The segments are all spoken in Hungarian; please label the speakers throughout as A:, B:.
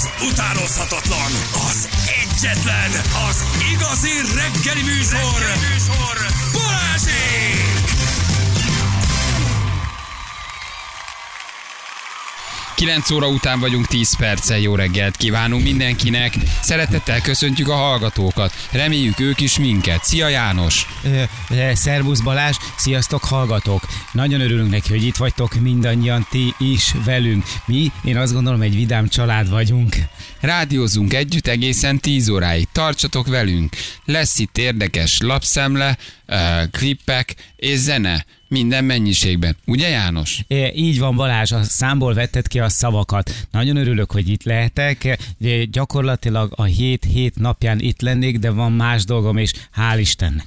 A: az utánozhatatlan, az egyetlen, az igazi reggeli műsor, reggeli műsor.
B: 9 óra után vagyunk 10 perccel, jó reggelt kívánunk mindenkinek. Szeretettel köszöntjük a hallgatókat. Reméljük ők is minket. Szia János!
C: Szervusz Balázs, sziasztok hallgatók! Nagyon örülünk neki, hogy itt vagytok mindannyian ti is velünk. Mi, én azt gondolom, egy vidám család vagyunk.
B: Rádiózunk együtt egészen 10 óráig. Tartsatok velünk. Lesz itt érdekes lapszemle, klippek és zene. Minden mennyiségben. Ugye János?
C: É, Így van Balázs, a számból vetted ki a szavakat. Nagyon örülök, hogy itt lehetek. Gyakorlatilag a hét hét napján itt lennék, de van más dolgom, és hál' Istennek.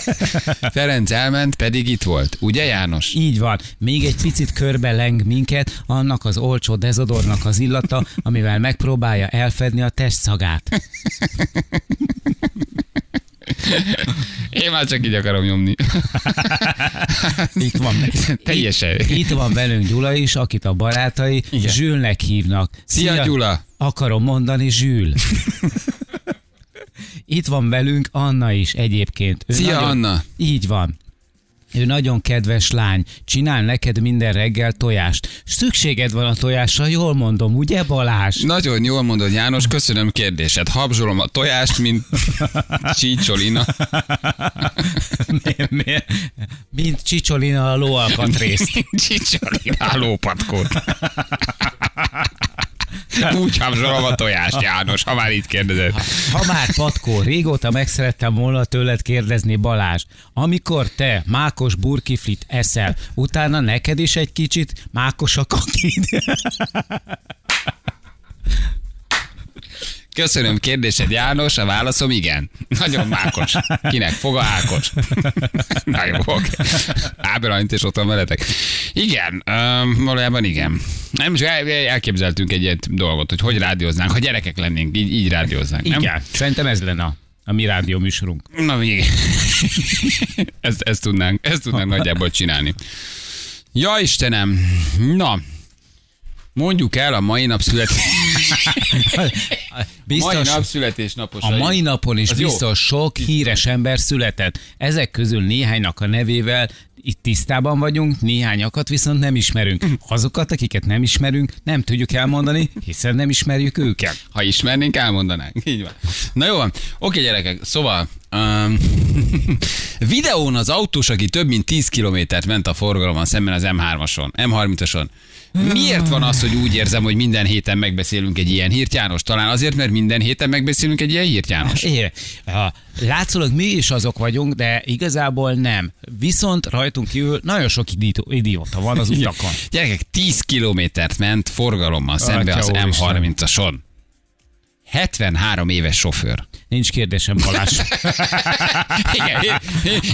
B: Ferenc elment, pedig itt volt. Ugye János?
C: Így van. Még egy picit körbe leng minket annak az olcsó dezodornak az illata, amivel megpróbálja elfedni a testszagát.
B: Én már csak így akarom nyomni.
C: Itt van.
B: Teljesen.
C: Itt, itt van velünk Gyula is, akit a barátai
B: Igen.
C: Zsülnek hívnak.
B: Szia, Gyula!
C: Akarom mondani Zsül. Itt van velünk Anna is egyébként. Ő
B: Szia,
C: nagyon,
B: Anna!
C: Így van. Ő nagyon kedves lány, csinál neked minden reggel tojást. Szükséged van a tojásra, jól mondom, ugye Balázs?
B: Nagyon jól mondod, János, köszönöm kérdésed. Habzsolom a tojást, mint csícsolina.
C: Mi- mi- Mint csicsolina a lóalkatrészt.
B: Csícsolina a lópatkót. Úgy habzsolom a tojást, János, ha már itt kérdezed.
C: Ha már patkó, régóta meg szerettem volna tőled kérdezni Balázs, amikor te mákos burkiflit eszel, utána neked is egy kicsit mákos a kakid.
B: Köszönöm kérdésed, János, a válaszom igen. Nagyon mákos. Kinek? Foga Ákos. Na jó, oké. Ábrányt és ott van veletek. Igen, um, valójában igen. Nem is el- elképzeltünk egy ilyen dolgot, hogy hogy rádióznánk, ha gyerekek lennénk, így, így rádióznánk. Nem?
C: Igen, szerintem ez lenne a, a mi rádió műsorunk.
B: Na még. ezt, ezt tudnánk, ezt tudnánk nagyjából csinálni. Ja Istenem, na, mondjuk el a mai nap születés. Mai
C: Biztos,
B: nap születésnapos.
C: a mai napon is
B: Az jó.
C: biztos sok híres ember született. Ezek közül néhánynak a nevével itt tisztában vagyunk, néhányakat viszont nem ismerünk. Azokat, akiket nem ismerünk, nem tudjuk elmondani, hiszen nem ismerjük őket.
B: Ha ismernénk, elmondanánk. Így van. Na jó van. Oké, gyerekek, szóval... Um, videón az autós, aki több mint 10 kilométert ment a forgalomon szemben az M3-ason, M30-ason. Miért van az, hogy úgy érzem, hogy minden héten megbeszélünk egy ilyen hírt, János? Talán azért, mert minden héten megbeszélünk egy ilyen hírt, János?
C: É, ha látszólag mi is azok vagyunk, de igazából nem. Viszont rajtunk kívül nagyon sok idióta van az utakon.
B: Gyerekek, 10 kilométert ment forgalommal szembe az
C: Atya úristen.
B: M30-ason. 73 éves sofőr.
C: Nincs kérdésem, Balázs.
B: Igen,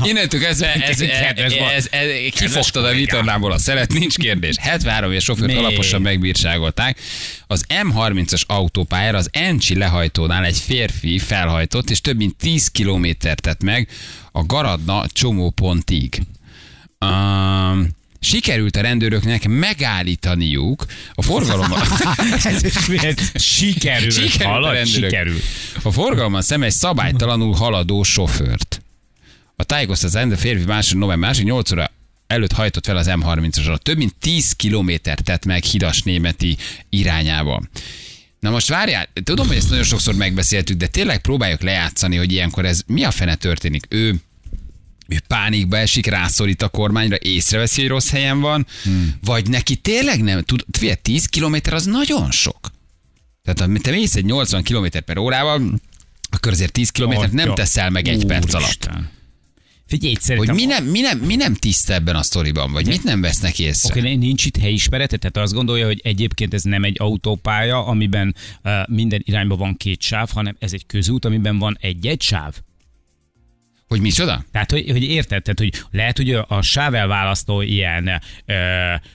B: innentől kezdve ez, ez, ez, ez, kifogtad a vitorlából a szelet, nincs kérdés. 73 éves sofőrt alaposan megbírságolták. Az M30-as autópályára az Encsi lehajtónál egy férfi felhajtott, és több mint 10 kilométert tett meg a Garadna csomópontig. Um, sikerült a rendőröknek megállítaniuk a forgalommal.
C: Ez is miért? Sikerül.
B: Sikerült a. A forgalommal szemben egy szabálytalanul haladó sofőrt. A tájékoztatás a férfi másod november másik 8 óra előtt hajtott fel az M30-asra. Több mint 10 kilométert tett meg Hidas Németi irányába. Na most várjál, tudom, hogy ezt nagyon sokszor megbeszéltük, de tényleg próbáljuk lejátszani, hogy ilyenkor ez mi a fene történik. Ő ő pánikba esik, rászorít a kormányra, észreveszi, hogy rossz helyen van, hmm. vagy neki tényleg nem, tud, figyelj, 10 km az nagyon sok. Tehát ha te mész egy 80 km per órával, akkor azért 10 kilométert nem
C: Atya,
B: teszel meg egy perc alatt.
C: úristen. Figyelj,
B: Hogy mi nem, mi, nem, mi nem tiszta ebben a sztoriban, vagy mit nem vesznek észre?
C: Oké, nincs itt helyismerete, tehát azt gondolja, hogy egyébként ez nem egy autópálya, amiben uh, minden irányba van két sáv, hanem ez egy közút, amiben van egy-egy sáv.
B: Hogy micsoda?
C: Tehát, hogy, hogy érted, tehát, hogy lehet, hogy a sávelválasztó ilyen ö,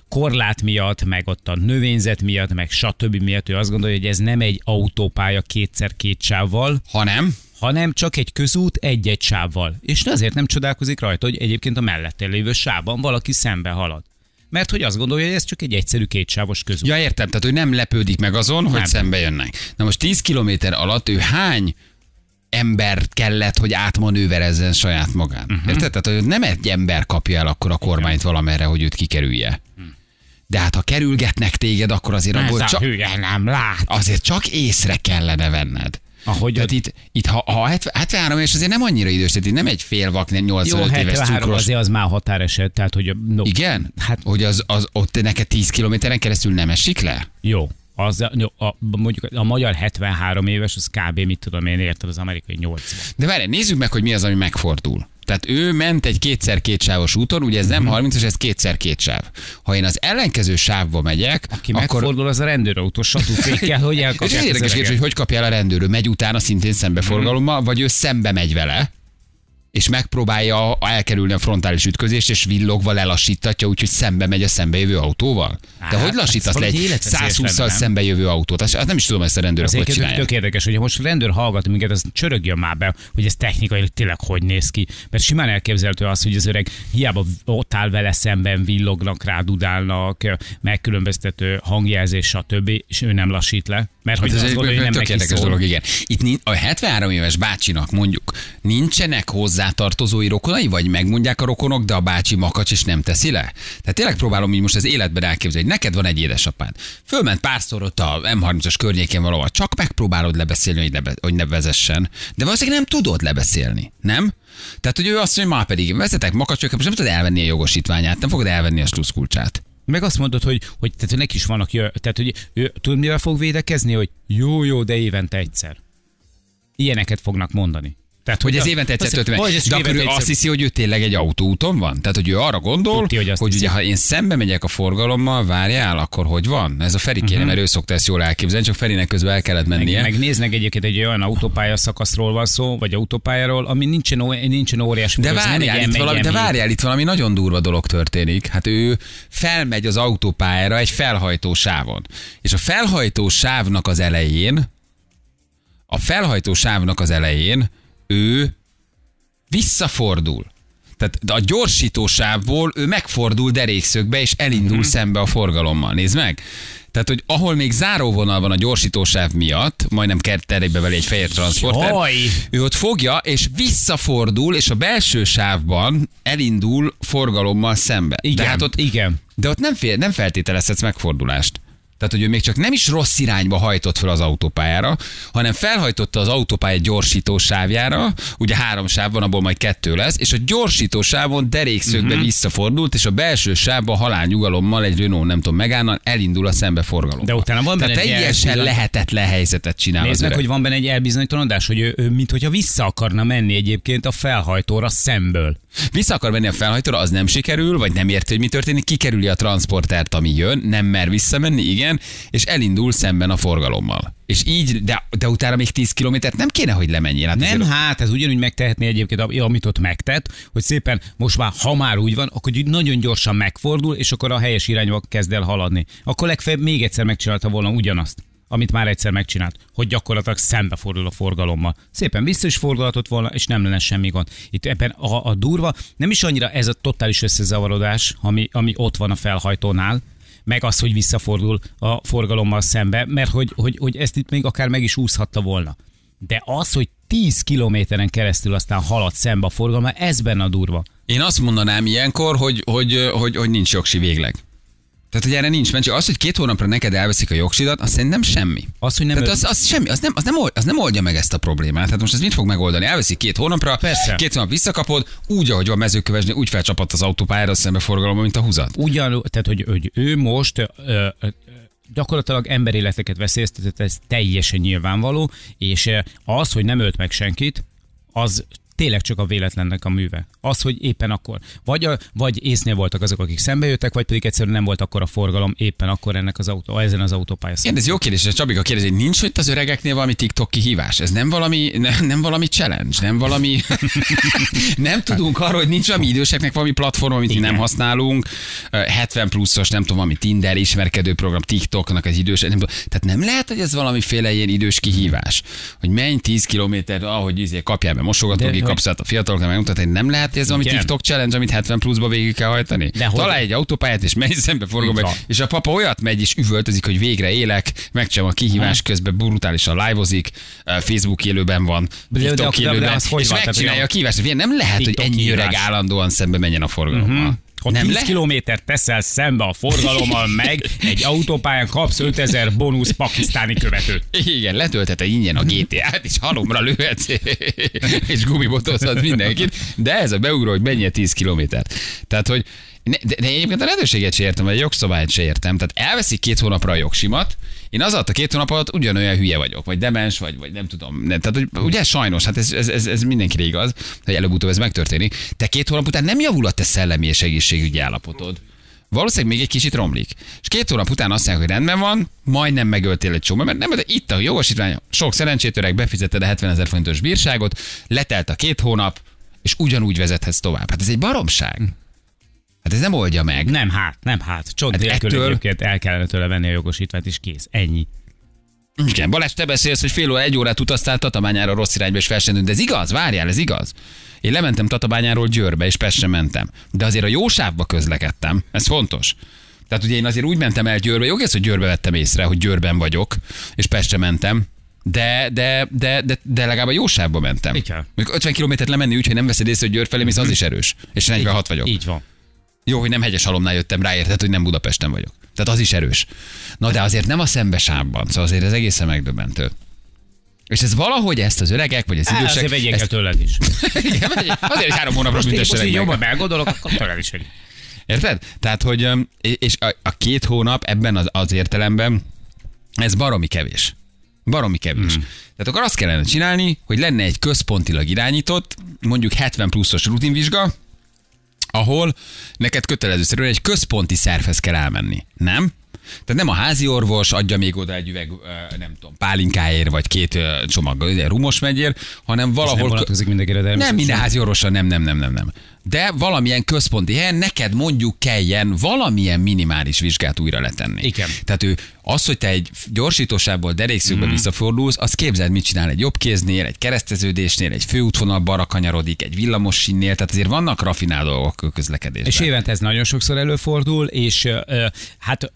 C: korlát miatt, meg ott a növényzet miatt, meg stb. miatt, ő azt gondolja, hogy ez nem egy autópálya kétszer két sávval,
B: Ha nem,
C: hanem csak egy közút egy-egy sávval. És azért nem csodálkozik rajta, hogy egyébként a mellette lévő sávban valaki szembe halad. Mert hogy azt gondolja, hogy ez csak egy egyszerű kétsávos közút.
B: Ja, értem, tehát ő nem lepődik meg azon, hogy
C: Nem.
B: szembe jönnek. Na most 10 kilométer alatt ő hány ember kellett, hogy átmanőverezzen saját magán. Uh-huh. Érted? Tehát, hogy nem egy ember kapja el akkor a kormányt valamerre, hogy őt kikerülje. De hát ha kerülgetnek téged, akkor azért
C: Ez
B: abból
C: a
B: csak,
C: hülye nem lát.
B: azért csak észre kellene venned.
C: Ahogy
B: Tehát itt, itt ha, ha 70 73 és azért nem annyira idős, tehát itt nem egy fél vak, nem
C: Jó,
B: 85 éves
C: 73
B: cukros.
C: azért az már határeset, tehát hogy... No,
B: Igen?
C: Hát
B: Hogy az, az ott neked 10 kilométeren keresztül nem esik le?
C: Jó. Az, jó, a, mondjuk a magyar 73 éves, az kb. mit tudom én, érted, az amerikai 80.
B: De várj, nézzük meg, hogy mi az, ami megfordul. Tehát ő ment egy kétszer kétsávos úton, ugye ez nem
C: Mhm.
B: 30 ez kétszer két sáv. Ha én az ellenkező sávba megyek,
C: Aki
B: akkor...
C: megfordul, az a rendőrautó satúfékkel, hogy
B: És
C: elkapják az
B: érdekes kérdés, hogy hogy kapja el a rendőrő. Megy utána szintén
C: Mhm.
B: szembeforgalommal, vagy ő szembe megy vele, és megpróbálja elkerülni a frontális ütközést, és villogva lelassítatja, úgyhogy szembe megy a szembejövő autóval. De
C: Hát,
B: hogy lassítasz le egy
C: életveszélyes
B: 120-szal
C: lenne, nem?
B: szembejövő autót? Azt azt nem is tudom, ezt a rendőrök hogy csinálják.
C: tök érdekes, hogy most a rendőr hallgat minket, az csörögjön már be, hogy ez technikailag tényleg hogy néz ki. Mert simán elképzelhető az, hogy az öreg hiába ott áll vele szemben, villognak rá, dudálnak, megkülönböztető hangjelzés, stb. és ő nem lassít le. Mert hogy
B: Hát ez egy
C: gondolja, hogy nem
B: tök érdekes
C: szól.
B: dolog, igen. Itt a 73 éves bácsinak mondjuk nincsenek hozzátartozói rokonai, vagy megmondják a rokonok, de a bácsi makacs és nem teszi le? Tehát tényleg próbálom így most az életben elképzelni, hogy neked van egy édesapád. Fölment párszor ott a M30-as környékén valahol, csak megpróbálod lebeszélni, hogy ne, be- hogy ne vezessen. De valószínűleg nem tudod lebeszélni, nem? Tehát, hogy ő azt mondja, hogy már pedig vezetek makacsok, most nem tudod elvenni a jogosítványát, nem fogod elvenni a sluszkulcsát.
C: Meg azt mondod, hogy, hogy tehát hogy neki is vannak, tehát hogy ő tud mivel fog védekezni, hogy jó, jó, de évente egyszer. Ilyeneket fognak mondani. Tehát,
B: Hogy ez évente egyszer történik. De akkor ő azt hiszi, hogy ő tényleg egy autóúton van? Tehát, hogy ő arra gondol,
C: Tudja, hogy
B: hogy, ugye, ha én szembe megyek a forgalommal, várjál, akkor hogy van? Ez a Feri kéne,
C: Mhm.
B: mert ő szokta ezt jól elképzelni, csak Ferinek közben el kellett mennie.
C: Meg, megnéznek egyébként egy olyan autópálya szakaszról van szó, vagy autópályáról, ami nincsen, nincsen óriási.
B: de várjál, itt valami, de
C: M1,
B: várjál, itt valami nagyon durva dolog történik. Hát ő felmegy az autópályára egy felhajtó sávon. És a felhajtó sávnak az elején, a felhajtó sávnak az elején ő visszafordul. Tehát a gyorsító sávból ő megfordul derékszögbe, és elindul
C: Mhm.
B: mm-hmm. szembe a forgalommal. Nézd meg! Tehát, hogy ahol még záróvonal van a gyorsítósáv miatt, majdnem terébe vele egy fehér transporter,
C: Jaj!
B: ő ott fogja, és visszafordul, és a belső sávban elindul forgalommal szembe.
C: Igen,
B: De hát ott,
C: igen.
B: de ott nem, fél, nem feltételezhetsz megfordulást. Tehát, hogy ő még csak nem is rossz irányba hajtott fel az autópályára, hanem felhajtotta az autópálya gyorsító sávjára, ugye három sáv van, abból majd kettő lesz, és a gyorsító sávon derékszögbe uh-huh. visszafordult, és a belső sávban halálnyugalommal egy Renault, nem tudom, megállna, elindul a szembeforgalom.
C: De utána van
B: Tehát
C: benne
B: teljesen
C: elbizony-
B: lehetetlen helyzetet csinál
C: Nézd meg, hogy van benne egy elbizonytalanodás, hogy ő, ő mint hogyha vissza akarna menni egyébként a felhajtóra szemből.
B: Vissza akar menni a felhajtóra, az nem sikerül, vagy nem érti, hogy mi történik, kikerüli a transportert, ami jön, nem mer visszamenni, igen, és elindul szemben a forgalommal. És így, de, de utána még 10 kilométert nem kéne, hogy lemenjél. Hát
C: Nem, hát ez ugyanúgy megtehetné egyébként, amit ott megtett, hogy szépen most már, ha már úgy van, akkor nagyon gyorsan megfordul, és akkor a helyes irányba kezd el haladni. Akkor legfeljebb még egyszer megcsinálta volna ugyanazt amit már egyszer megcsinált, hogy gyakorlatilag szembefordul a forgalommal. Szépen vissza is fordulhatott volna, és nem lenne semmi gond. Itt ebben a, a durva, nem is annyira ez a totális összezavarodás, ami, ami ott van a felhajtónál, meg az, hogy visszafordul a forgalommal szembe, mert hogy, hogy, hogy ezt itt még akár meg is úszhatta volna. De az, hogy 10 kilométeren keresztül aztán halad szembe a forgalommal, ez benne a durva.
B: Én azt mondanám ilyenkor, hogy, hogy, hogy, hogy nincs jogsi végleg. Tehát, hogy erre nincs mentség. Az, hogy két hónapra neked elveszik a jogsidat, az szerintem semmi.
C: Az, hogy nem
B: Tehát az, az, semmi, az, nem, az, nem, old- az nem oldja meg ezt a problémát. Tehát most ez mit fog megoldani? Elveszik két hónapra,
C: Persze.
B: két hónap visszakapod, úgy, ahogy van mezőkövesni, úgy felcsapadt az autópályára a szembeforgalomba, mint a húzat.
C: Ugyan, tehát hogy, hogy ő most ö, ö, gyakorlatilag emberéleteket veszélyeztetett, ez teljesen nyilvánvaló, és az, hogy nem ölt meg senkit, az tényleg csak a véletlennek a műve. Az, hogy éppen akkor. Vagy, a, vagy észnél voltak azok, akik szembe jöttek, vagy pedig egyszerűen nem volt akkor a forgalom éppen akkor ennek az autó, ezen az autópálya
B: Igen, ez jó kérdés, és Csabika kérdezi, hogy nincs itt az öregeknél valami TikTok kihívás? Ez nem valami, ne, nem valami challenge, nem valami... nem tudunk arról, hogy nincs valami időseknek valami platform, amit mi
C: Igen.
B: nem használunk. Ö, 70 pluszos, nem tudom, valami Tinder ismerkedő program, TikToknak az idős. Nem, tudom. tehát nem lehet, hogy ez valamiféle ilyen idős kihívás, hogy menj 10 kilométer, ahogy izé, kapjál be mosogatógépet, kapszát a fiataloknak megmutatni, hogy nem lehet ez valami. TikTok challenge, amit 70 pluszba végig kell hajtani.
C: De
B: Találj egy autópályát, és menj szembe meg. És a papa olyat megy, és üvöltözik, hogy végre élek, megcsinálom a kihívás közben brutálisan live-ozik, Facebook élőben van, TikTok élőben, és megcsinálja a kihívást. Nem lehet, hogy ennyi öreg állandóan szembe menjen a forgalommal.
C: Ha
B: Nem
C: 10
B: lehet.
C: kilométert teszel szembe a forgalommal meg, egy autópályán kapsz 5000 bónusz pakisztáni követőt.
B: Igen, letöltete ingyen a GTA-t, és halomra lőhetsz, és gumibotozhat mindenkit, de ez a beugró, hogy menjen 10 kilométert. Tehát, hogy ne, de, de egyébként a lehetőséget se értem, vagy a jogszabályt se értem. Tehát elveszik két hónapra a jogsimat, én az alatt a két hónap alatt ugyanolyan hülye vagyok, vagy demens, vagy, vagy nem tudom. Nem, tehát, hogy ugye sajnos, hát ez, ez, ez, ez mindenkire igaz, hogy előbb-utóbb ez megtörténik. Te két hónap után nem javul a te szellemi és egészségügyi állapotod. Valószínűleg még egy kicsit romlik. És két hónap után azt mondják, hogy rendben van, majdnem megöltél egy csomó, mert nem, de itt a jogosítvány, sok szerencsét öreg, befizetted a 70 ezer forintos bírságot, letelt a két hónap, és ugyanúgy vezethetsz tovább. Hát ez egy baromság. Hát ez nem oldja meg.
C: Nem hát, nem hát. Csod
B: Hát
C: nélkül
B: ettől-
C: egyébként el kellene tőle venni a jogosítványt, és kész. Ennyi.
B: Igen, Balázs, te beszélsz, hogy fél óra, egy órát utaztál Tatabányára rossz irányba, és felsendült. De ez igaz? Várjál, ez igaz. Én lementem Tatabányáról Győrbe, és Pestre mentem. De azért a jó sávba közlekedtem. Ez fontos. Tehát ugye én azért úgy mentem el Győrbe, jó, ez, hogy Győrbe vettem észre, hogy Győrben vagyok, és Pestre mentem. De, de, de, de, de legalább a jó sávba mentem.
C: Igen.
B: Mondjuk 50 kilométert lemenni úgy, hogy nem veszed észre, hogy Győr felé az is erős. És 46 vagyok.
C: Így van.
B: Jó, hogy nem hegyes halomnál jöttem rá, érted, hogy nem Budapesten vagyok. Tehát az is erős. Na de azért nem a szembesávban, szóval azért ez egészen megdöbbentő. És ez valahogy ezt az öregek, vagy az idősek...
C: Azért vegyék el
B: ezt,
C: tőled is.
B: Igen, vegyék. azért három hónapra
C: Most,
B: büntessenek meg.
C: jobban belgondolok, akkor tőled is vegyék.
B: Érted? Tehát, hogy és a, a két hónap ebben az, az értelemben, ez baromi kevés. Baromi kevés. Mm. Tehát akkor azt kellene csinálni, hogy lenne egy központilag irányított, mondjuk 70 pluszos rutinvizsga, ahol neked kötelezőszerűen egy központi szervhez kell elmenni. Nem? Tehát nem a házi orvos adja még oda egy üveg, nem tudom, pálinkáért, vagy két csomag rumos megyér, hanem valahol...
C: nem vonatkozik mindenkire, de
B: Nem minden házi orvosra, nem, nem, nem, nem, nem. De valamilyen központi helyen neked mondjuk kelljen valamilyen minimális vizsgát újra letenni.
C: Igen.
B: Tehát ő az, hogy te egy gyorsítósából derékszögbe mm. visszafordulsz, az képzeld, mit csinál egy jobb kéznél, egy kereszteződésnél, egy főútvonal balra kanyarodik, egy villamos sínnél, tehát azért vannak rafinált dolgok a közlekedésben.
C: És évente ez nagyon sokszor előfordul, és ö, hát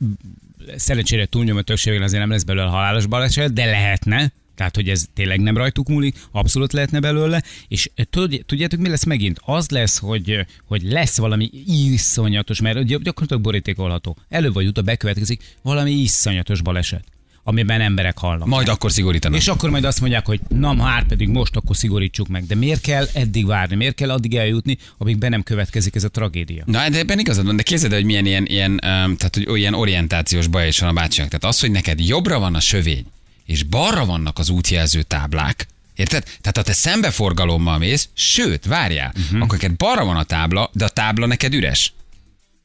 C: szerencsére túlnyomó többségben azért nem lesz belőle halálos baleset, de lehetne, tehát, hogy ez tényleg nem rajtuk múlik, abszolút lehetne belőle, és tud- tudjátok, mi lesz megint? Az lesz, hogy, hogy lesz valami iszonyatos, mert gy- gyakorlatilag borítékolható. Előbb vagy utóbb bekövetkezik valami iszonyatos baleset, amiben emberek halnak.
B: Majd akkor szigorítanak.
C: És akkor majd azt mondják, hogy na hát pedig most akkor szigorítsuk meg. De miért kell eddig várni? Miért kell addig eljutni, amíg be nem következik ez a tragédia?
B: Na, de ebben igazad van, de képzeld el, hogy milyen ilyen, ilyen, tehát, hogy olyan orientációs baj is van a bácsinak. Tehát az, hogy neked jobbra van a sövény, és balra vannak az útjelző táblák, Érted? Tehát ha te szembeforgalommal mész, sőt, várjál, uh-huh. akkor neked balra van a tábla, de a tábla neked üres.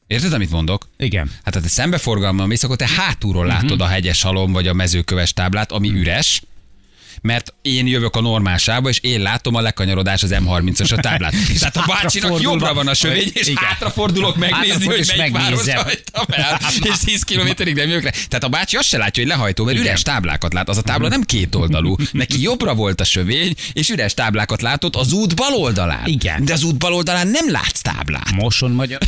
B: Érted, amit mondok?
C: Igen.
B: Hát ha te szembeforgalommal mész, akkor te hátulról látod a hegyes halom vagy a mezőköves táblát, ami üres, mert én jövök a normál sávba, és én látom a lekanyarodás az M30-as a táblát. Tehát a bácsinak jobbra van a sövény, és
C: Igen.
B: hátrafordulok megnézni, hogy melyik város hagytam el, és 10 kilométerig nem jövök rá. Tehát a bácsi azt se látja, hogy lehajtó, mert üres táblákat lát. Az a tábla nem két oldalú. Neki jobbra volt a sövény, és üres táblákat látott az út bal oldalán.
C: Igen.
B: De az út bal oldalán nem látsz táblát.
C: Moson magyar.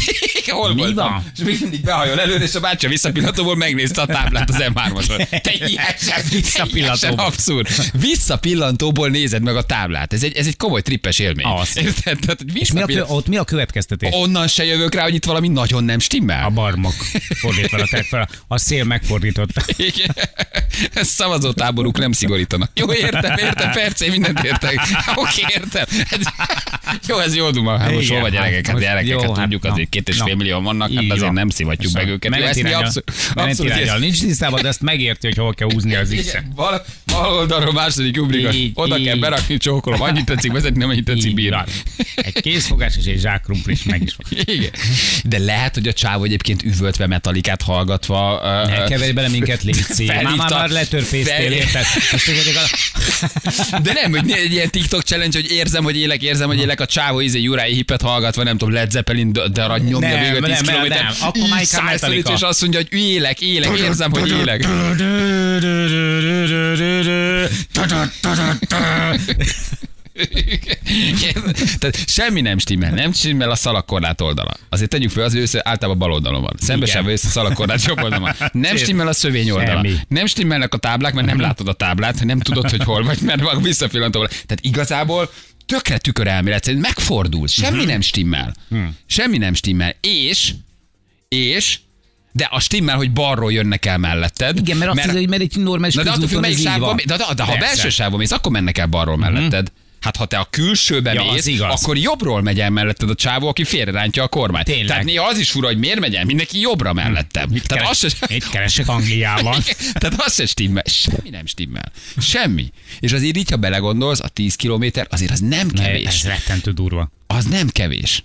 B: Hol
C: Mi
B: voltam?
C: van?
B: És még mindig behajol előre, és a bácsi a visszapillantóból megnézte a táblát az M3-ason. Teljesen, teljesen abszurd. Visszapillantóból nézed meg a táblát. Ez egy, ez egy komoly trippes élmény.
C: Az.
B: Érted? Tehát,
C: És mi a, kö- ott mi a következtetés?
B: Onnan se jövök rá, hogy itt valami nagyon nem stimmel.
C: A barmok fordítva tett fel. A szél megfordította.
B: Igen. Szavazótáboruk nem szigorítanak. Jó, értem, értem, perc, én mindent értek. Oké, értem. Ez, jó, ez jó duma. Hát most hol vagy gyerekek? Hát
C: hát
B: gyerekek,
C: jó,
B: hát
C: hát
B: tudjuk,
C: na,
B: azért két és fél millió vannak, hát azért nem szivatjuk meg őket.
C: Menetirányal nincs tisztában, de ezt megérti, hogy hol kell húzni az x
B: Val oldalról második.
C: Így,
B: Oda
C: így.
B: kell berakni csókolom. Annyit tetszik vezetni, nem annyit tetszik
C: van. Egy kézfogás és egy zsák krumpli is meg is van.
B: Igen. De lehet, hogy a csávó egyébként üvöltve metalikát hallgatva.
C: Ne keverj bele minket, szív. Már, már, már letörfésztél, érted?
B: De nem, hogy egy ilyen TikTok challenge, hogy érzem, hogy élek, érzem, hogy élek a csávó izé Uriah Hipet hallgatva, nem tudom, Led Zeppelin, arra nyomja
C: Nem,
B: végül 10
C: nem, nem. Akkor Metallica.
B: És azt mondja, hogy élek, élek, érzem, hogy élek. Tehát semmi nem stimmel, nem stimmel a szalagkorlát oldala. Azért tegyük fel, az ő össze általában bal oldalon van. Szembesebb össze a szalagkorlát jobb oldalon van. Nem stimmel a szövény oldala. Nem stimmelnek a táblák, mert nem látod a táblát, nem tudod, hogy hol vagy, mert van visszapillantó. Tehát igazából tökre tükörelmélet szerint megfordul. Semmi nem stimmel. Semmi nem stimmel. És, és, de a stimmel, hogy balról jönnek el melletted.
C: Igen, mert azt hiszem, hogy mert egy normális
B: Na de attól függ, melyik mész- de, de, de ha
C: Persze.
B: belső sávban mész, akkor mennek el balról melletted. Hát ha te a külsőben
C: Ja,
B: mész,
C: igaz.
B: akkor jobbról megy el melletted a csávó, aki félrerántja a kormányt.
C: Tényleg.
B: Tehát néha az is fura, hogy miért megy el mindenki jobbra mellettem.
C: Mit,
B: Tehát
C: keres,
B: az se...
C: mit keresek Angliában?
B: Tehát az se stimmel. Semmi nem stimmel. Semmi. És azért így, ha belegondolsz, a 10 kilométer azért az nem
C: Ne,
B: kevés.
C: Ez rettentő durva.
B: Az nem kevés.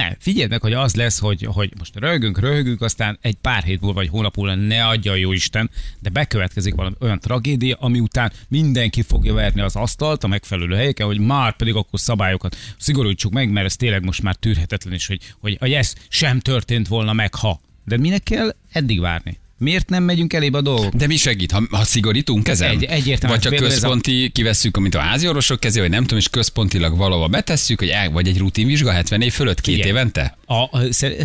C: Ne, figyeld meg, hogy az lesz, hogy, hogy most röhögünk, röhögünk, aztán egy pár hét múlva, vagy hónap múlva, ne adja a jó Isten, de bekövetkezik valami olyan tragédia, ami után mindenki fogja verni az asztalt a megfelelő helyeken, hogy már pedig akkor szabályokat szigorítsuk meg, mert ez tényleg most már tűrhetetlen, és hogy, hogy, hogy ez sem történt volna meg, ha. De minek kell eddig várni? Miért nem megyünk elébe a dolgok?
B: De mi segít, ha, ha szigorítunk ezen?
C: Egy- egyértelműen.
B: Vagy
C: Például ez a-
B: központi, kivesszük, amit a házi orvosok kezé, vagy nem tudom, és központilag valahova betesszük, hogy el, vagy egy rutinvizsga 70 év fölött két
C: Igen.
B: évente?
C: A, a,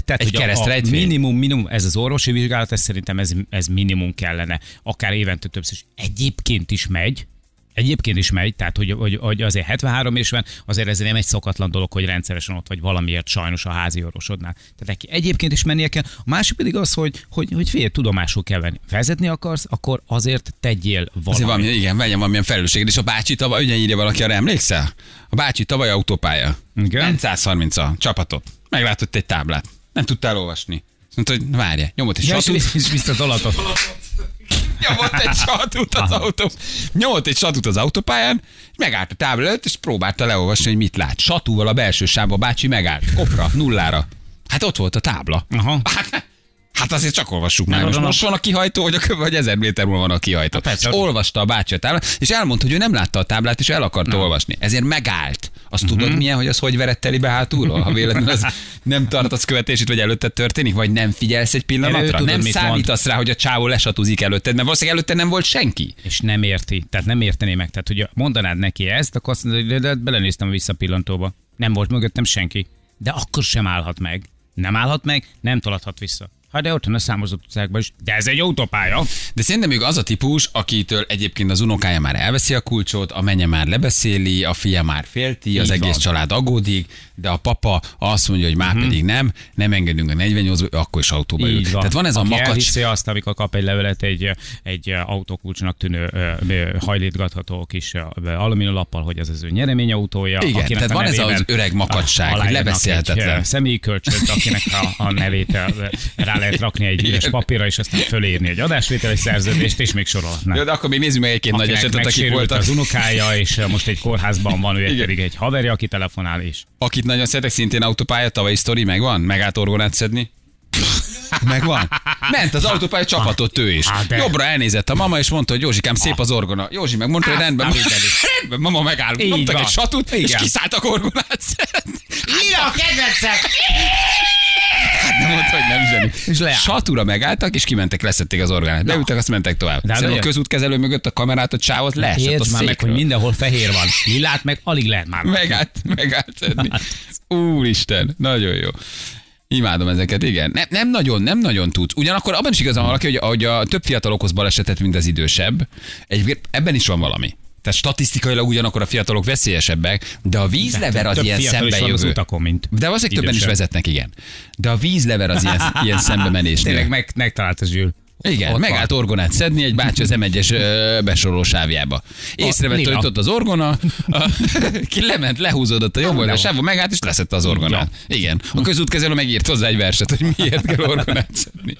C: tehát,
B: Egy
C: a
B: keresztrejtvény?
C: minimum, minimum, ez az orvosi vizsgálat, ez szerintem ez, ez minimum kellene. Akár évente többször is. Egyébként is megy, Egyébként is megy, tehát hogy, hogy, hogy azért 73 évesen azért ez nem egy szokatlan dolog, hogy rendszeresen ott vagy valamiért sajnos a házi orvosodnál. Tehát neki egyébként is mennie kell. A másik pedig az, hogy, hogy, hogy fél tudomásul kell venni. Vezetni akarsz, akkor azért tegyél valamit.
B: Azért valami, igen, vegyem valamilyen felelősséged. És a bácsi tavaly, ugye írja valaki, arra emlékszel? A bácsi tavaly autópálya.
C: Igen.
B: Ment 130 a csapatot. Meglátott egy táblát. Nem tudtál olvasni. Azt mondta, hogy várja, nyomott egy
C: Ja, és,
B: satút,
C: és visszatolatott.
B: nyomott egy satút az autó. Nyomott egy satút az autópályán, megállt a tábla előtt, és próbálta leolvasni, hogy mit lát. Satúval a belső sávba bácsi megállt. Kopra, nullára. Hát ott volt a tábla.
C: Aha.
B: Hát, hát azért csak olvassuk már.
C: Nem,
B: Most,
C: nem,
B: most van a kihajtó, vagy a köv, vagy ezer méter múlva van a kihajtó.
C: persze.
B: És olvasta a bácsi a táblát, és elmondta, hogy ő nem látta a táblát, és el akarta olvasni. Ezért megállt. Azt
C: Mhm.
B: tudod milyen, hogy az hogy verett teli be hátulról? Ha véletlenül az nem tartasz követését, vagy előtted történik, vagy nem figyelsz egy pillanatra?
C: tudod,
B: nem
C: mit mond.
B: számítasz rá, hogy a csávó lesatuzik előtted, mert valószínűleg előtte nem volt senki.
C: és nem érti, tehát nem értené meg. Tehát, hogy mondanád neki ezt, akkor azt mondod, hogy de, belenéztem a visszapillantóba. Nem volt mögöttem senki. De akkor sem állhat meg. Nem állhat meg, nem tolathat vissza. Ha de ott van a számozott utcákban is. De ez egy autópálya.
B: De szerintem még az a típus, akitől egyébként az unokája már elveszi a kulcsot, a menye már lebeszéli, a fia már félti, az
C: Így
B: egész
C: van.
B: család aggódik, de a papa azt mondja, hogy már
C: Mhm.
B: pedig nem, nem engedünk a 48 akkor is autóba ül. Tehát van ez a
C: Aki
B: makacs.
C: elhiszi azt, amikor kap egy levelet egy, egy autókulcsnak tűnő hajlítgatható kis ö, alumíniumlappal, hogy ez az ő nyereményautója.
B: Igen, tehát
C: a
B: van ez az öreg makacság, hogy lebeszélhetetlen.
C: Egy személyi kölcsönt, akinek a, a nevét rá lehet rakni egy üres papírra, és aztán fölírni egy adásvételi szerződést, és még sorolhatnánk.
B: Jó, de akkor még nézzük meg egy-két nagy esetet,
C: megsérült
B: voltak.
C: az unokája, és ö, most egy kórházban van, ő egy
B: Igen.
C: pedig egy haverja, aki telefonál is.
B: Akit nagyon szeretek, szintén autópálya, tavalyi sztori, megvan? Megállt orgonát szedni? Megvan? Ment az autópálya csapatot ő is.
C: De-
B: Jobbra elnézett a mama, és mondta, hogy Józsikám, szép az orgona. Józsi meg mondta, hogy rendben,
C: na,
B: rendben, mama megáll.
C: Így
B: Nyomtak
C: van.
B: egy satut, és
C: Igen.
B: kiszálltak orgonát szedni.
C: Lila, kedvencek!
B: Nem mondta, hogy nem zseni.
C: És leállt.
B: Satúra megálltak, és kimentek, leszették az orgánát. Beültek, azt mentek tovább.
C: De hát
B: a
C: ugye-
B: közútkezelő mögött a kamerát, a csávot leesett
C: Értsd már meg, hogy mindenhol fehér van. Lilát meg alig lehet már.
B: Megállt, megállt szedni. Úristen, nagyon jó. Imádom ezeket, igen. Nem, nem nagyon, nem nagyon tudsz. Ugyanakkor abban is igazán valaki, hogy, hogy a több fiatal okoz balesetet, mint az idősebb. Egyébként ebben is van valami. Tehát statisztikailag ugyanakkor a fiatalok veszélyesebbek, de a vízlever az ilyen szembe
C: van az
B: jövő.
C: utakon, mint
B: De valószínűleg többen is vezetnek, igen. De a vízlever az ilyen, ilyen szembe menésnél.
C: Tényleg meg, megtalálta Zsül.
B: Igen,
C: Ott
B: megállt
C: van.
B: orgonát szedni egy bácsi az M1-es ö, besoroló sávjába. Észrevette, hogy ott az orgona, a, ki lement, lehúzódott a jobb oldal sávba, megállt és leszette az orgonát. Igen. A közútkezelő megírt hozzá egy verset, hogy miért kell orgonát szedni.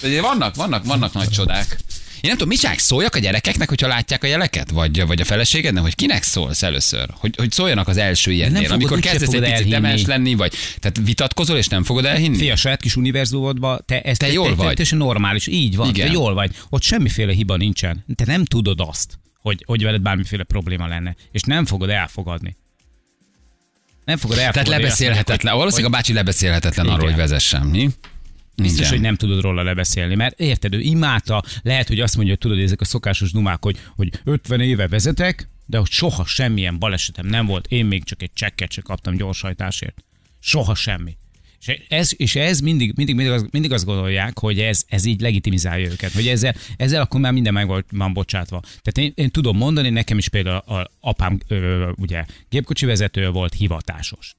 B: De vannak, vannak, vannak nagy csodák. Én nem tudom, csinálják, szóljak a gyerekeknek, hogyha látják a jeleket? Vagy, vagy a feleségednek, hogy kinek szólsz először? Hogy, hogy szóljanak az első ilyennél,
C: fogod,
B: amikor kezdesz egy picit demens lenni, vagy tehát vitatkozol és nem fogod elhinni?
C: Fia, a saját kis univerzumodban te ezt
B: Te jól vagy.
C: teljesen normális. Így van,
B: Igen.
C: te jól vagy. Ott semmiféle hiba nincsen. Te nem tudod azt, hogy, hogy veled bármiféle probléma lenne. És nem fogod elfogadni. Nem fogod elfogadni.
B: Tehát lebeszélhetetlen. Valószínűleg a bácsi lebeszélhetetlen arról, hogy vezessen. Mi?
C: Biztos,
B: Igen.
C: hogy nem tudod róla lebeszélni, mert érted, ő imádta, lehet, hogy azt mondja, hogy tudod, ezek a szokásos dumák, hogy, hogy 50 éve vezetek, de hogy soha semmilyen balesetem nem volt. Én még csak egy csekket se kaptam gyorshajtásért. Soha semmi. És ez, és ez mindig, mindig, mindig, azt, mindig azt gondolják, hogy ez, ez így legitimizálja őket, hogy ezzel, ezzel akkor már minden meg van bocsátva. Tehát én, én tudom mondani, nekem is például a apám ö, ugye gépkocsi vezető volt hivatásos.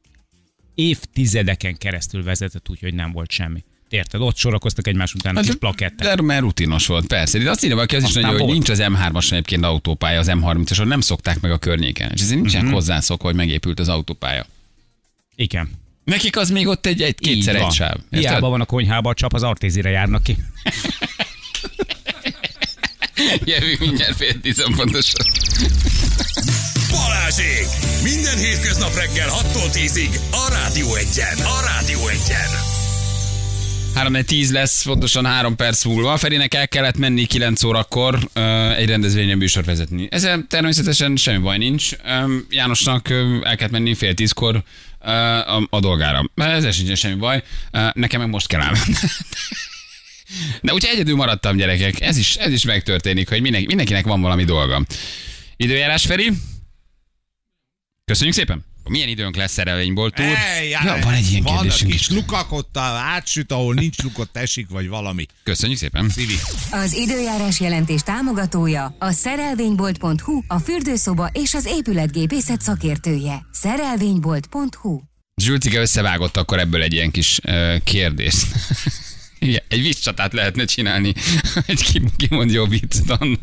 C: Évtizedeken keresztül vezetett úgy, hogy nem volt semmi. Érted? Ott sorakoztak egymás után a kis plakettek.
B: De mert rutinos volt, persze. De azt írja valaki, az is nagyon, hogy nincs az M3-as egyébként autópálya, az M30-as, nem szokták meg a környéken. És ezért nincsenek
C: Mhm.
B: hozzászokva, hogy megépült az autópálya.
C: Igen.
B: Nekik az még ott egy, egy kétszer egy
C: van.
B: sáv.
C: Hiába van a konyhában a csap, az artézire járnak ki.
B: Jövünk mindjárt fél tizen pontosan.
A: Balázsék! Minden hétköznap reggel 6-tól 10-ig a Rádió Egyen. A Rádió Egyen.
B: 3 10 lesz, pontosan 3 perc múlva. Ferinek el kellett menni 9 órakor egy rendezvényen műsor vezetni. Ezzel természetesen semmi baj nincs. Jánosnak el kellett menni fél tízkor a, dolgára. Ezzel sincsen semmi baj. Nekem meg most kell elmenni. De úgyhogy egyedül maradtam, gyerekek. Ez is, ez is megtörténik, hogy mindenki, mindenkinek van valami dolga. Időjárás, Feri? Köszönjük szépen! Milyen időnk lesz szerelvényból túl?
D: Ej,
B: ja, van egy ilyen
D: vannak
B: kérdésünk
D: kis
B: is.
D: lukak ott, átsüt, ahol nincs lukot esik, vagy valami.
B: Köszönjük szépen!
D: Szívi.
E: Az időjárás jelentés támogatója a szerelvénybolt.hu, a fürdőszoba és az épületgépészet szakértője. Szerelvénybolt.hu
B: Zsülcike összevágott akkor ebből egy ilyen kis uh, kérdést. Igen, egy vízcsatát lehetne csinálni, hogy ki, ki mond jobb viccet, a,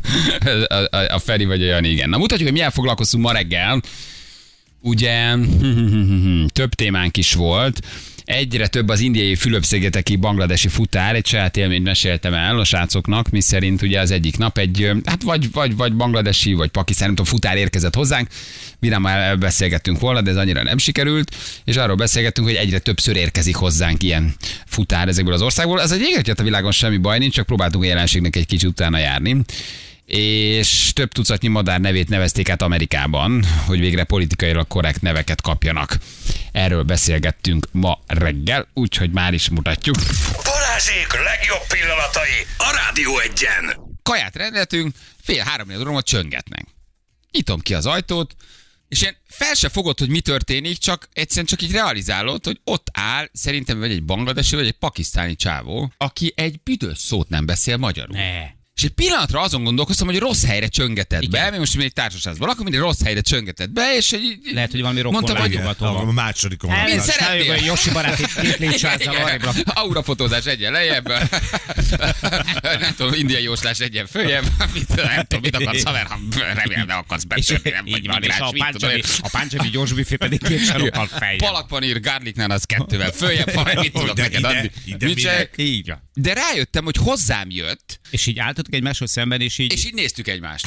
B: a, a Feri vagy a Jani, igen. Na mutatjuk, hogy milyen foglalkozunk ma reggel. Ugye több témánk is volt. Egyre több az indiai Fülöp-szigeteki bangladesi futár, egy saját élményt meséltem el a srácoknak, mi szerint ugye az egyik nap egy, hát vagy, vagy, vagy bangladesi, vagy pakisztáni, nem tudom, futár érkezett hozzánk, mire már beszélgettünk volna, de ez annyira nem sikerült, és arról beszélgettünk, hogy egyre többször érkezik hozzánk ilyen futár ezekből az országból. Ez egy a világon semmi baj nincs, csak próbáltunk a jelenségnek egy kicsit utána járni és több tucatnyi madár nevét nevezték át Amerikában, hogy végre politikailag korrekt neveket kapjanak. Erről beszélgettünk ma reggel, úgyhogy már is mutatjuk.
A: Balázsék legjobb pillanatai a Rádió Egyen.
B: Kaját rendeltünk, fél három óra csöngetnek. Nyitom ki az ajtót, és én fel se fogod, hogy mi történik, csak egyszerűen csak így realizálod, hogy ott áll szerintem vagy egy bangladesi, vagy egy pakisztáni csávó, aki egy büdös szót nem beszél magyarul.
C: Ne.
B: És egy pillanatra azon gondolkoztam, hogy rossz helyre csöngetett
C: Igen.
B: be, mi most még egy társaságban lakom, mindig rossz helyre csöngetett be, és egy,
C: Lehet, hogy valami rokon
B: Mondtam, hogy-.
D: A másodikon
B: Mint
D: van.
B: szeretnél.
C: Hogy Josi barát itt két létsázzal arrébb rak.
B: Aurafotózás egyen lejjebb, nem tudom, indiai jóslás egyen följebb, mit, nem tudom, mit akarsz, haver, ha remélem nem akarsz betörni, nem vagy
C: van, és a páncsabi, a páncsabi gyors büfé pedig két sarokkal feljebb.
B: Palakpanír, garlicnál az kettővel följebb, ha mit tudok neked adni. De rájöttem, hogy hozzám jött,
C: És így álltatok egymáshoz szemben, és így...
B: és így néztük egymást.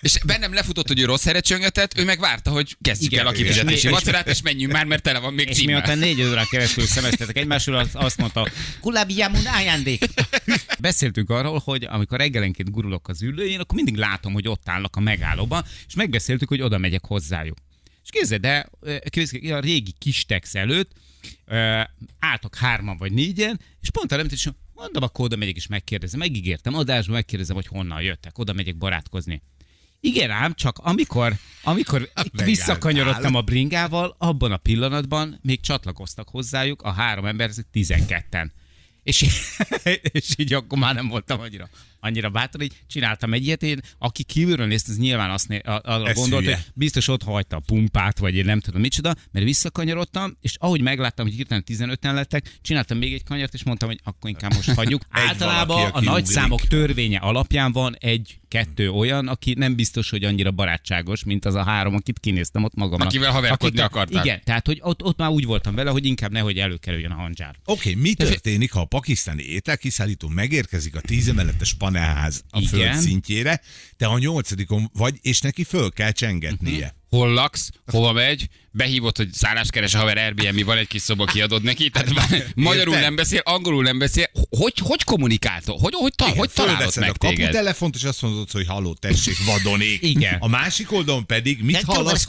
B: És bennem lefutott, hogy ő rossz helyre csöngetett, ő meg várta, hogy kezdjük
C: Igen,
B: el a kifizetési
C: És-
B: vacsorát, és menjünk már, mert tele van még
C: és
B: címmel.
C: miután négy órán keresztül szemeztetek egymásról, az- azt mondta, Kulabi Jamun ajándék. Beszéltünk arról, hogy amikor reggelenként gurulok az ülőjén, akkor mindig látom, hogy ott állnak a megállóban, és megbeszéltük, hogy oda megyek hozzájuk. És képzeld, képzeld, a régi kis tex előtt álltak hárman vagy négyen, és pont arra, és mondom, akkor oda megyek és megkérdezem. Megígértem adásba, megkérdezem, hogy honnan jöttek. Oda megyek barátkozni. Igen ám, csak amikor, amikor
D: Megálltál.
C: visszakanyarodtam a bringával, abban a pillanatban még csatlakoztak hozzájuk a három ember, ezek 12-en. És, és így akkor már nem voltam annyira, annyira bátor, hogy csináltam egy ilyet, én, aki kívülről nézte, az nyilván azt né, arra
D: Ez
C: gondolt,
D: hülye.
C: hogy biztos ott hagyta a pumpát, vagy én nem tudom micsoda, mert visszakanyarodtam, és ahogy megláttam, hogy hirtelen 15-en lettek, csináltam még egy kanyart, és mondtam, hogy akkor inkább most hagyjuk.
D: Egy
C: Általában
D: valaki,
C: a
D: aki
C: nagy
D: ugrik.
C: számok törvénye alapján van egy-kettő olyan, aki nem biztos, hogy annyira barátságos, mint az a három, akit kinéztem ott magamnak.
B: Akivel haverkodni
C: Akit-
B: akartál.
C: Igen, tehát hogy ott, ott már úgy voltam vele, hogy inkább nehogy előkerüljön a handzsár.
D: Oké, okay, mi történik, ha a pakisztáni ételkiszállító megérkezik a tízemeletes panelház a
C: Igen.
D: föld szintjére, te a nyolcadikon vagy, és neki föl kell csengetnie.
B: Hol laksz, hova megy, behívott, hogy szállás keres a haver Airbnb, van egy kis szoba, kiadod neki, tehát magyarul nem beszél, angolul nem beszél. Hogy, hogy kommunikáltok? Hogy, hogy, ta, hogy találott
D: Fölveszed
B: meg
D: a
B: téged?
D: kaputelefont, és azt mondod, hogy halló, tessék, vadonék.
C: Igen.
D: A másik oldalon pedig mit hallasz?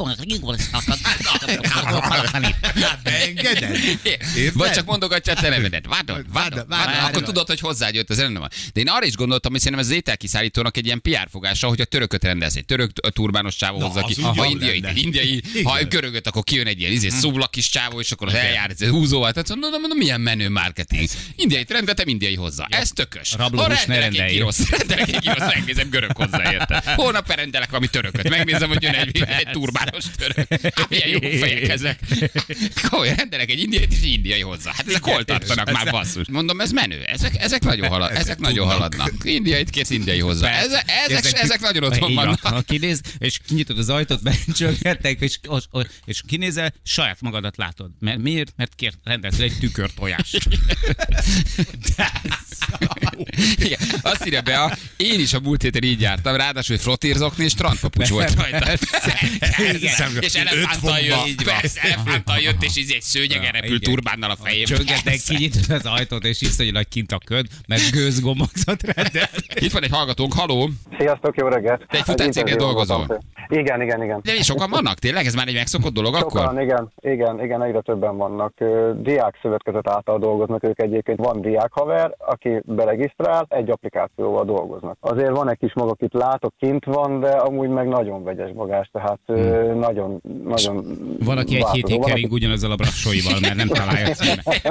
D: Hát beengeded?
B: Vagy csak mondogatja a te nevedet. Vádon, vádon,
D: Vádon,
B: vádon.
D: vádon.
B: Akkor tudod, hogy hozzájött az ellenem. De én arra is gondoltam, hogy szerintem ez az ételkiszállítónak egy ilyen PR fogása, hogy a törököt rendez. Egy török a turbános csávó hozza ki. Ha
D: ugyan
B: indiai, indiai,
D: Igen.
B: ha görögöt, akkor kijön egy ilyen izé, szuvla kis csávó, és akkor az eljár ez húzóval. Tehát mondom, mondom, milyen menő marketing. Indiai rendetem, indiai hozzá. Ez tökös.
C: Rablóhús
B: Ha rendelek egy girosz, rendelek egy girosz, megnézem görög hozzá, érte. Holnap rendelek valami törököt, megnézem, hogy jön egy, egy turbános török. Hát, Milyen jó fejek ezek. Komolyan rendelek egy indiai és egy indiai hozzá. Hát ezek hol tartanak már basszus? Mondom, ez menő. Ezek, ezek nagyon, halad, ezek nagyon haladnak. Indiait kész indiai hozzá. Ezek, ezek, ezek nagyon otthon vannak.
C: Ha kinéz, és kinyitod az ajtót, becsölgettek, és, és, és kinézel, saját magadat látod. Mert miért? Mert kért, rendeltél egy tükör tojást.
B: Azt írja be, a, én is a múlt héten így jártam, ráadásul hogy frotírzokni és strandpapucs volt rajta.
C: Igen.
B: és
D: fokba.
B: jött,
C: Így van.
B: persze, elefánttal jött, és így egy szőnyegen repült turbánnal a fejében.
C: Csöngetnek, kinyitod az ajtót, és iszonyú nagy kint a köd, mert gőzgombozat rendelt.
B: Itt van egy hallgatónk, haló.
F: Sziasztok, jó reggelt!
B: Te egy futárcégnél
F: intenzív
B: dolgozol?
F: Igen, igen, igen.
B: De sokan vannak tényleg? Ez már egy megszokott dolog
F: Sokan,
B: akkor?
F: igen, igen, igen, egyre többen vannak. Diák szövetkezet által dolgoznak ők egyébként. Van diák haver, aki beregisztrál, egy applikációval dolgoznak. Azért van egy kis maga, akit látok, kint van, de amúgy meg nagyon vegyes bagás, tehát hmm. nagyon, nagyon
C: Valaki egy
F: változó.
C: hétig
F: Van,
C: kering ugyanazzal a brassóival, mert nem találja a címet.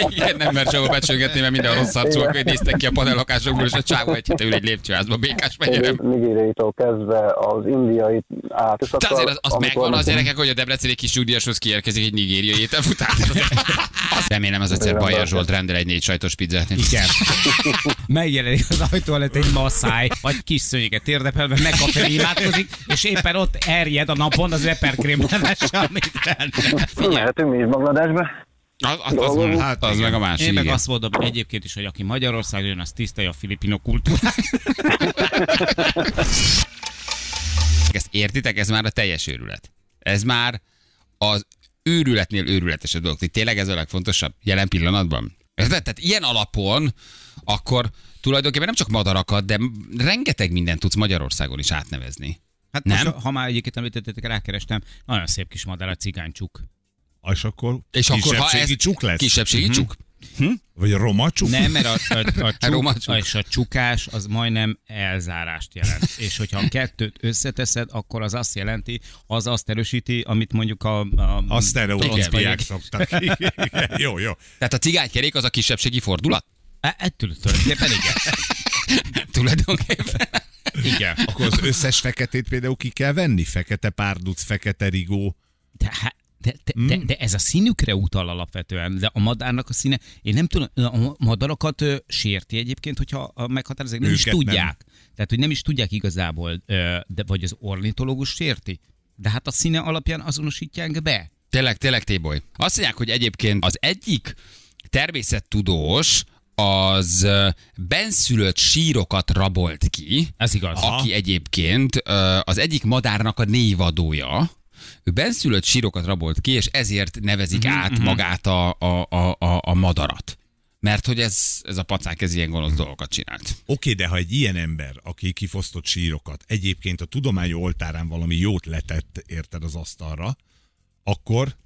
B: Igen, nem mert sehol becsöngetni, mert minden rossz arcúak, hogy néztek ki a panellakásokból, és a csávó egy hete ül egy lépcsőházba, békás megyerem.
F: Nigériaitól kezdve az indiai át. és
B: De
F: akkor,
B: azért az, az megvan az gyerekek, hogy a Debreceni kis nyugdíjashoz kiérkezik egy nigériai ételfutár. Remélem az egyszer Bajer Zsolt rendel egy négy sajtos pizzát.
C: Igen. Megjelenik az ajtó előtt egy masszáj, vagy kis szőnyeget térdepelve, meg a felé imádkozik, és éppen ott erjed a napon az eperkrém levessel, amit.
F: Mehetünk mi is Bangladesbe.
B: Az, az, az, az,
D: Hát
B: az meg a másik.
C: Én meg
B: igen.
C: azt mondom egyébként is, hogy aki Magyarországon jön, az tisztelje a filipino kultúrát.
B: Ezt értitek? Ez már a teljes őrület. Ez már az őrületnél őrületesebb dolog. Tényleg ez a legfontosabb jelen pillanatban. Érted? Tehát ilyen alapon akkor tulajdonképpen nem csak madarakat, de rengeteg mindent tudsz Magyarországon is átnevezni.
C: Hát
B: Nem?
C: most, ha már egyébként említettétek, rákerestem, nagyon szép kis madár a cigánycsuk.
D: És akkor
B: És akkor, ha ez
D: csuk lesz?
B: Kisebbségi
C: Mhm.
B: csuk.
D: Vagy roma csuk?
C: Nem, mert a, a, a,
B: Roma
C: csuk,
B: csuk.
C: és a csukás az majdnem elzárást jelent. És hogyha a kettőt összeteszed, akkor az azt jelenti, az azt erősíti, amit mondjuk a... a
D: A sztereotipiák
C: Igen.
D: szoktak. Jó, jó.
B: Tehát a cigánykerék az a kisebbségi fordulat?
C: E- Ettől tulajdonképpen igen.
B: Tulajdonképpen.
C: Igen.
D: Akkor az összes feketét például ki kell venni? Fekete párduc, fekete rigó.
C: De, há- de, de,
B: Hmm.
C: de, de ez a színükre utal alapvetően, de a madárnak a színe, én nem tudom, a madarakat ö, sérti egyébként, hogyha a meghatározzák, nem is
D: Őket nem.
C: tudják. Tehát, hogy nem is tudják igazából, ö, de vagy az ornitológus sérti. De hát a színe alapján azonosítják be.
B: Tényleg, tényleg, Téboly. Azt mondják, hogy egyébként az egyik természettudós az benszülött sírokat rabolt ki,
C: Ez igaz.
B: aki egyébként az egyik madárnak a névadója. Ő benszülött sírokat rabolt ki, és ezért nevezik
C: Mhm,
B: át magát a, a, a, a, madarat. Mert hogy ez, ez a pacák ez ilyen gonosz dolgokat csinált.
D: Oké, de ha egy ilyen ember, aki kifosztott sírokat, egyébként a tudomány oltárán valami jót letett, érted az asztalra, akkor,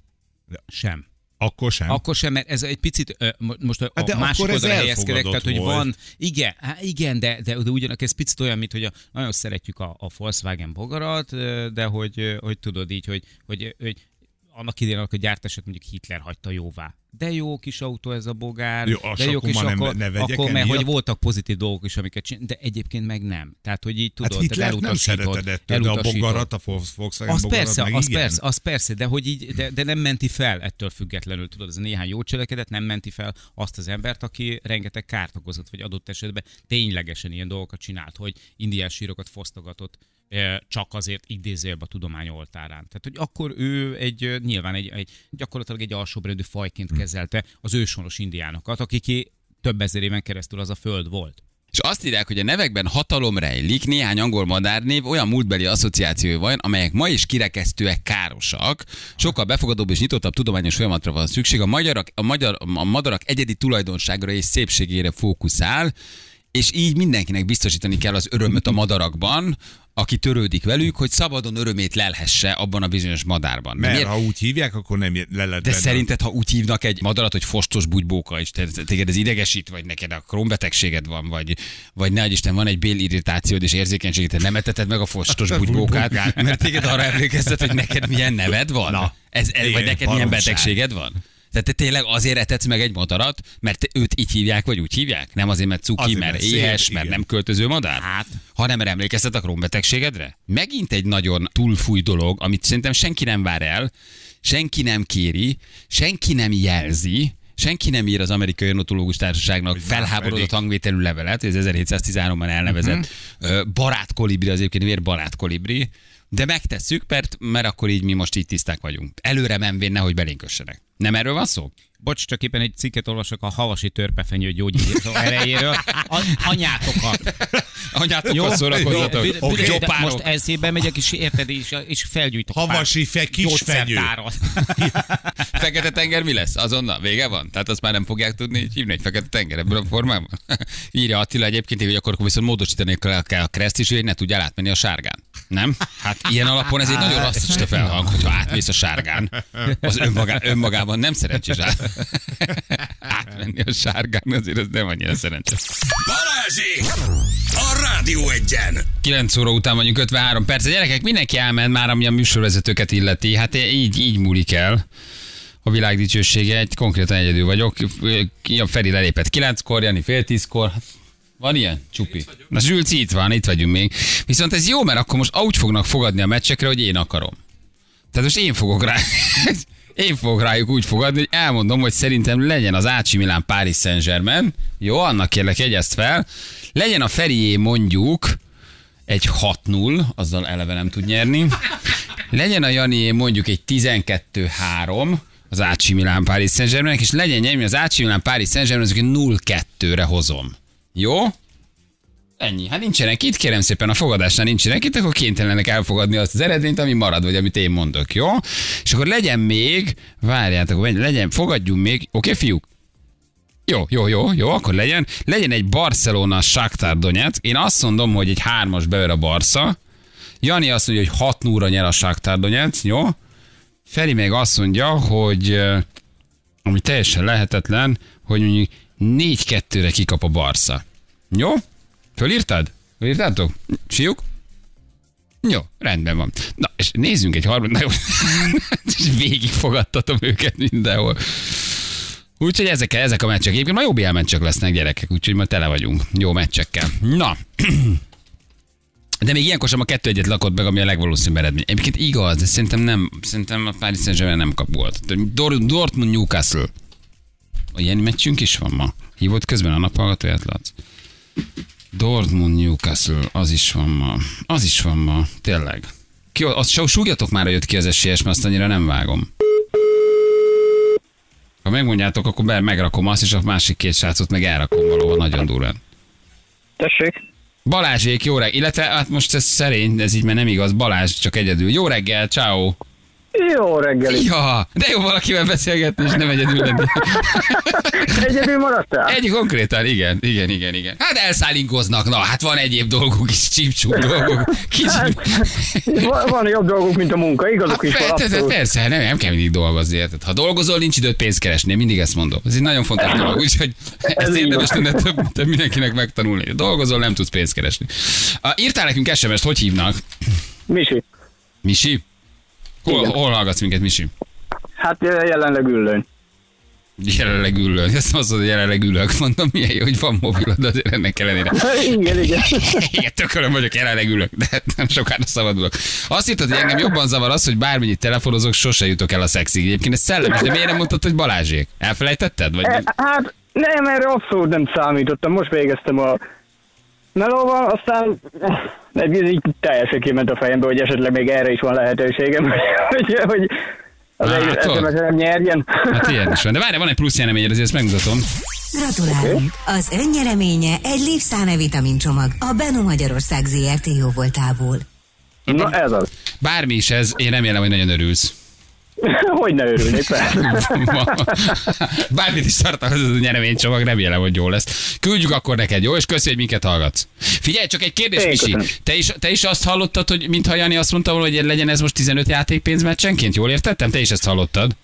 C: Sem.
D: Akkor sem.
C: Akkor sem, mert ez egy picit, most a,
D: Hát de
C: a másik oldalra helyezkedek, tehát hogy
D: volt.
C: van, igen, hát igen, de, de, de ugyanakkor ez picit olyan, mint hogy a, nagyon szeretjük a, a Volkswagen bogarat, de hogy, hogy tudod így, hogy, hogy, hogy annak idején, amikor gyártását mondjuk Hitler hagyta jóvá. De jó kis autó ez a bogár,
D: Jó,
C: de jó kis
D: nem-
C: akkor,
D: ne vegyek
C: akkor mert hogy voltak pozitív dolgok is, amiket csinál, de egyébként meg nem. Tehát, hogy így tudod,
D: hát nem
C: elutasítod,
D: szereted ettől, de a bogarat, a Volkswagen
C: Az
D: bogarat
C: persze,
D: meg
C: az
D: igen.
C: persze, az persze, de hogy így, de, de nem menti fel ettől függetlenül, tudod, ez néhány jó cselekedet nem menti fel azt az embert, aki rengeteg kárt okozott, vagy adott esetben ténylegesen ilyen dolgokat csinált, hogy indiás sírokat fosztogatott eh, csak azért idézőjelben a tudomány oltárán. Tehát, hogy akkor ő egy, nyilván egy, egy gyakorlatilag egy alsóbrendű fajként
D: Hm.
C: Kezelte az őshonos indiánokat, akik több ezer éven keresztül az a föld volt.
B: És azt írják, hogy a nevekben hatalom rejlik, néhány angol madárnév olyan múltbeli asszociációi van, amelyek ma is kirekesztőek, károsak. Sokkal befogadóbb és nyitottabb tudományos folyamatra van szükség. A, magyarak, a, magyar, a madarak egyedi tulajdonságra és szépségére fókuszál, és így mindenkinek biztosítani kell az örömöt a madarakban, aki törődik velük, hogy szabadon örömét lelhesse abban a bizonyos madárban.
D: Mert
B: Miért-
D: ha úgy hívják, akkor nem le lehet
B: de
D: benne.
B: szerinted, ha úgy hívnak egy madarat, hogy fostos bugybóka, és téged ez idegesít, vagy neked a krómbetegséged van, vagy, vagy ne Isten van egy bélirritációd és érzékenységed, te nem eteted meg a fostos bugybókát, mert téged arra emlékeztet, hogy neked milyen neved van?
D: Na,
B: ez, ez, vagy neked milyen betegséged van? Tehát te tényleg azért etetsz meg egy madarat, mert őt így hívják, vagy úgy hívják? Nem azért, mert cuki,
D: Azért,
B: mert
D: mert
B: éhes, mert
D: igen.
B: nem költöző madár? Hát. Hanem emlékeztet a krómbetegségedre? Megint egy nagyon túlfúj dolog, amit szerintem senki nem vár el, senki nem kéri, senki nem jelzi, Senki nem ír az amerikai ornitológus társaságnak felháborodott hangvételű levelet, ez 1713-ban elnevezett uh-huh. barát kolibri, az egyébként miért barát kolibri, de megtesszük, mert, mert akkor így mi most így tiszták vagyunk. Előre menvén nehogy belénkössenek. Nem erről van szó?
C: Bocs, csak éppen egy cikket olvasok a havasi törpefenyő gyógyító erejéről. A, anyátokat.
B: Anyátokkal szórakozzatok.
C: Jó, okay. most eszébe megyek, és érted, és, és felgyújtok
D: Havasi fe, kis fenyő.
C: gyógyszertárat.
B: Fekete tenger mi lesz? Azonnal vége van? Tehát azt már nem fogják tudni hívni, egy fekete tenger ebből a formában? Írja Attila egyébként, hogy akkor viszont módosítani kell a kereszt is, hogy ne tudjál átmenni a sárgán. Nem? Hát ilyen alapon ez egy nagyon rasszista felhang, hogyha átmész a sárgán. Az önmagá, önmagában nem szerencsés át, átmenni a sárgán, azért ez nem annyira szerencsés.
A: Balázsék! A Rádió egyen!
B: 9 óra után vagyunk 53 perc. Gyerekek, mindenki elment már, ami a műsorvezetőket illeti. Hát így, így múlik el a világ dicsősége. Egy konkrétan egyedül vagyok. A Feri lelépett 9-kor, Jani fél 10-kor. Van ilyen? Csupi. Na Zsülci itt van, itt vagyunk még. Viszont ez jó, mert akkor most úgy fognak fogadni a meccsekre, hogy én akarom. Tehát most én fogok rá... Én fogok rájuk úgy fogadni, hogy elmondom, hogy szerintem legyen az Ácsi Milán Paris Saint-Germain. Jó, annak kérlek, jegyezd fel. Legyen a Ferié mondjuk egy 6-0, azzal eleve nem tud nyerni. Legyen a Janié mondjuk egy 12-3, az Ácsi Milán Paris Saint-Germain, és legyen nyerni az Ácsi Milán Paris Saint-Germain, azok 0-2-re hozom. Jó? Ennyi. Hát nincsenek itt, kérem szépen, a fogadásnál nincsenek itt, akkor kénytelenek elfogadni azt az eredményt, ami marad, vagy amit én mondok, jó? És akkor legyen még, várjátok, legyen, fogadjunk még, oké, okay, fiúk? Jó, jó, jó, jó, akkor legyen. Legyen egy Barcelona Shakhtar Donetsk. Én azt mondom, hogy egy hármas bever a Barca. Jani azt mondja, hogy 6 0 nyer a Shakhtar Donetsk, jó? Feri meg azt mondja, hogy ami teljesen lehetetlen, hogy mondjuk 4-2-re kikap a Barca. Jó? Fölírtad? Fölírtátok? Fiúk? Jó, rendben van. Na, és nézzünk egy harmadik, és végig fogadtatom őket mindenhol. Úgyhogy ezek, ezek a meccsek. Egyébként ma BL meccsek lesznek gyerekek, úgyhogy ma tele vagyunk. Jó meccsekkel. Na. De még ilyenkor sem a kettő egyet lakott meg, ami a legvalószínűbb eredmény. Egyébként igaz, de szerintem nem, szerintem a Paris Saint-Germain nem kap volt. Dor- Dortmund Newcastle. Ilyen meccsünk is van ma. Hívott közben a naphallgatóját, Lac? Dortmund Newcastle, az is van ma. Az is van ma, tényleg. Ki, azt se súgjatok már, hogy jött ki az esélyes, mert azt annyira nem vágom. Ha megmondjátok, akkor be, megrakom azt, és a másik két srácot meg elrakom valahol nagyon durván.
F: Tessék?
B: Balázsék, jó reggel, illetve hát most ez szerény, ez így már nem igaz, Balázs csak egyedül. Jó reggel, ciao.
F: Jó reggeli.
B: Ja, de jó valakivel beszélgetni, és nem egyedül lenni.
F: Egyedül maradtál?
B: Egy konkrétan, igen, igen, igen, igen. Hát elszállinkoznak, na, hát van egyéb dolguk is, csípcsú dolgok. Kicsit.
F: Van, van jobb dolgok, mint a munka, igazuk
B: Hát
F: is van
B: persze, persze, nem, nem kell mindig dolgozni, érted? Ha dolgozol, nincs időt pénzt keresni, mindig ezt mondom. Ez egy nagyon fontos dolog, úgyhogy ezt
F: így
B: érdemes lenne több, több mindenkinek megtanulni. Dolgozol, nem tudsz pénzt keresni. Írtál nekünk SMS-t, hogy hívnak?
F: Misi,
B: Misi? Hol,
F: Igen.
B: hol hallgatsz minket, Misi?
F: hát jelenleg ülőn.
B: Jelenleg ülök. Ezt azt mondod, hogy jelenleg ülök. Mondom, milyen jó, hogy van mobilod, azért ennek ellenére.
F: Igen, igen.
B: Igen, tökölöm vagyok, jelenleg ülök, de nem sokára szabadulok. Azt hittad, hogy engem jobban zavar az, hogy bármennyit telefonozok, sose jutok el a szexig. Egyébként ez szellemes, de miért nem mondtad, hogy Balázsék? Elfelejtetted? Vagy
F: Hát nem, erre abszolút nem számítottam. Most végeztem a melóval, aztán eh, ez így teljesen kiment a fejembe, hogy esetleg még erre is van lehetőségem, hogy, hogy az
B: Látod?
F: SMS nem nyerjen.
B: Hát ilyen is van. De várj, van egy plusz jelenményed, azért ezt megmutatom.
E: Gratulálunk! Az önnyereménye egy Livszáne vitamincsomag a Beno Magyarország ZRT jó voltából.
G: Na ez az.
B: Bármi is ez, én remélem, hogy nagyon örülsz.
G: hogy ne örülnék.
B: Bármit is tartalmaz az a nyereménycsomag, remélem, hogy jó lesz. Küldjük akkor neked, jó? És köszönjük, hogy minket hallgatsz. Figyelj, csak egy kérdés,
G: Én köszönöm.
B: Te is, te is azt hallottad, hogy mintha Jani azt mondta volna, hogy legyen ez most 15 játékpénz meccsenként? Jól értettem? Te is ezt hallottad?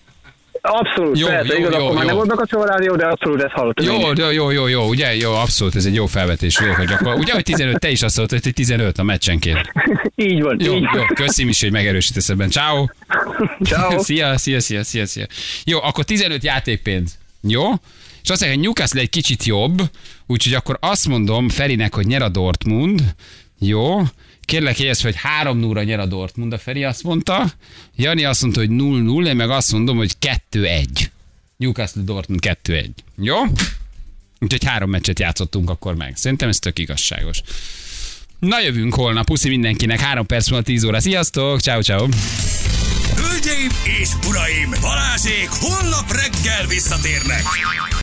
G: Abszolút,
B: Jó,
G: persze,
B: jó,
G: igaz,
B: jó,
G: akkor már
B: jó.
G: nem volt a rádió, de abszolút ezt hallottam.
B: Jó,
G: is.
B: jó, jó, jó, jó, ugye? Jó, abszolút, ez egy jó felvetés. Jó, hogy akkor, ugye, hogy 15, te is azt mondtad, hogy 15 a meccsenként.
G: Így van,
B: Jó,
G: így
B: jó, köszi Misi, hogy megerősítesz ebben. Ciao.
G: Ciao.
B: szia, szia, szia, szia, szia. Jó, akkor 15 játékpénz. Jó? És azt mondja, hogy Newcastle egy kicsit jobb, úgyhogy akkor azt mondom Ferinek, hogy nyer a Dortmund. Jó? Kérlek, jegyez, hogy 3 0 nyer a Dortmund, a Feri azt mondta. Jani azt mondta, hogy 0-0, én meg azt mondom, hogy 2-1. Newcastle Dortmund 2-1. Jó? Úgyhogy három meccset játszottunk akkor meg. Szerintem ez tök igazságos. Na jövünk holnap, puszi mindenkinek, 3 perc múlva 10 óra. Sziasztok, ciao ciao.
A: Hölgyeim és uraim, Balázsék holnap reggel visszatérnek.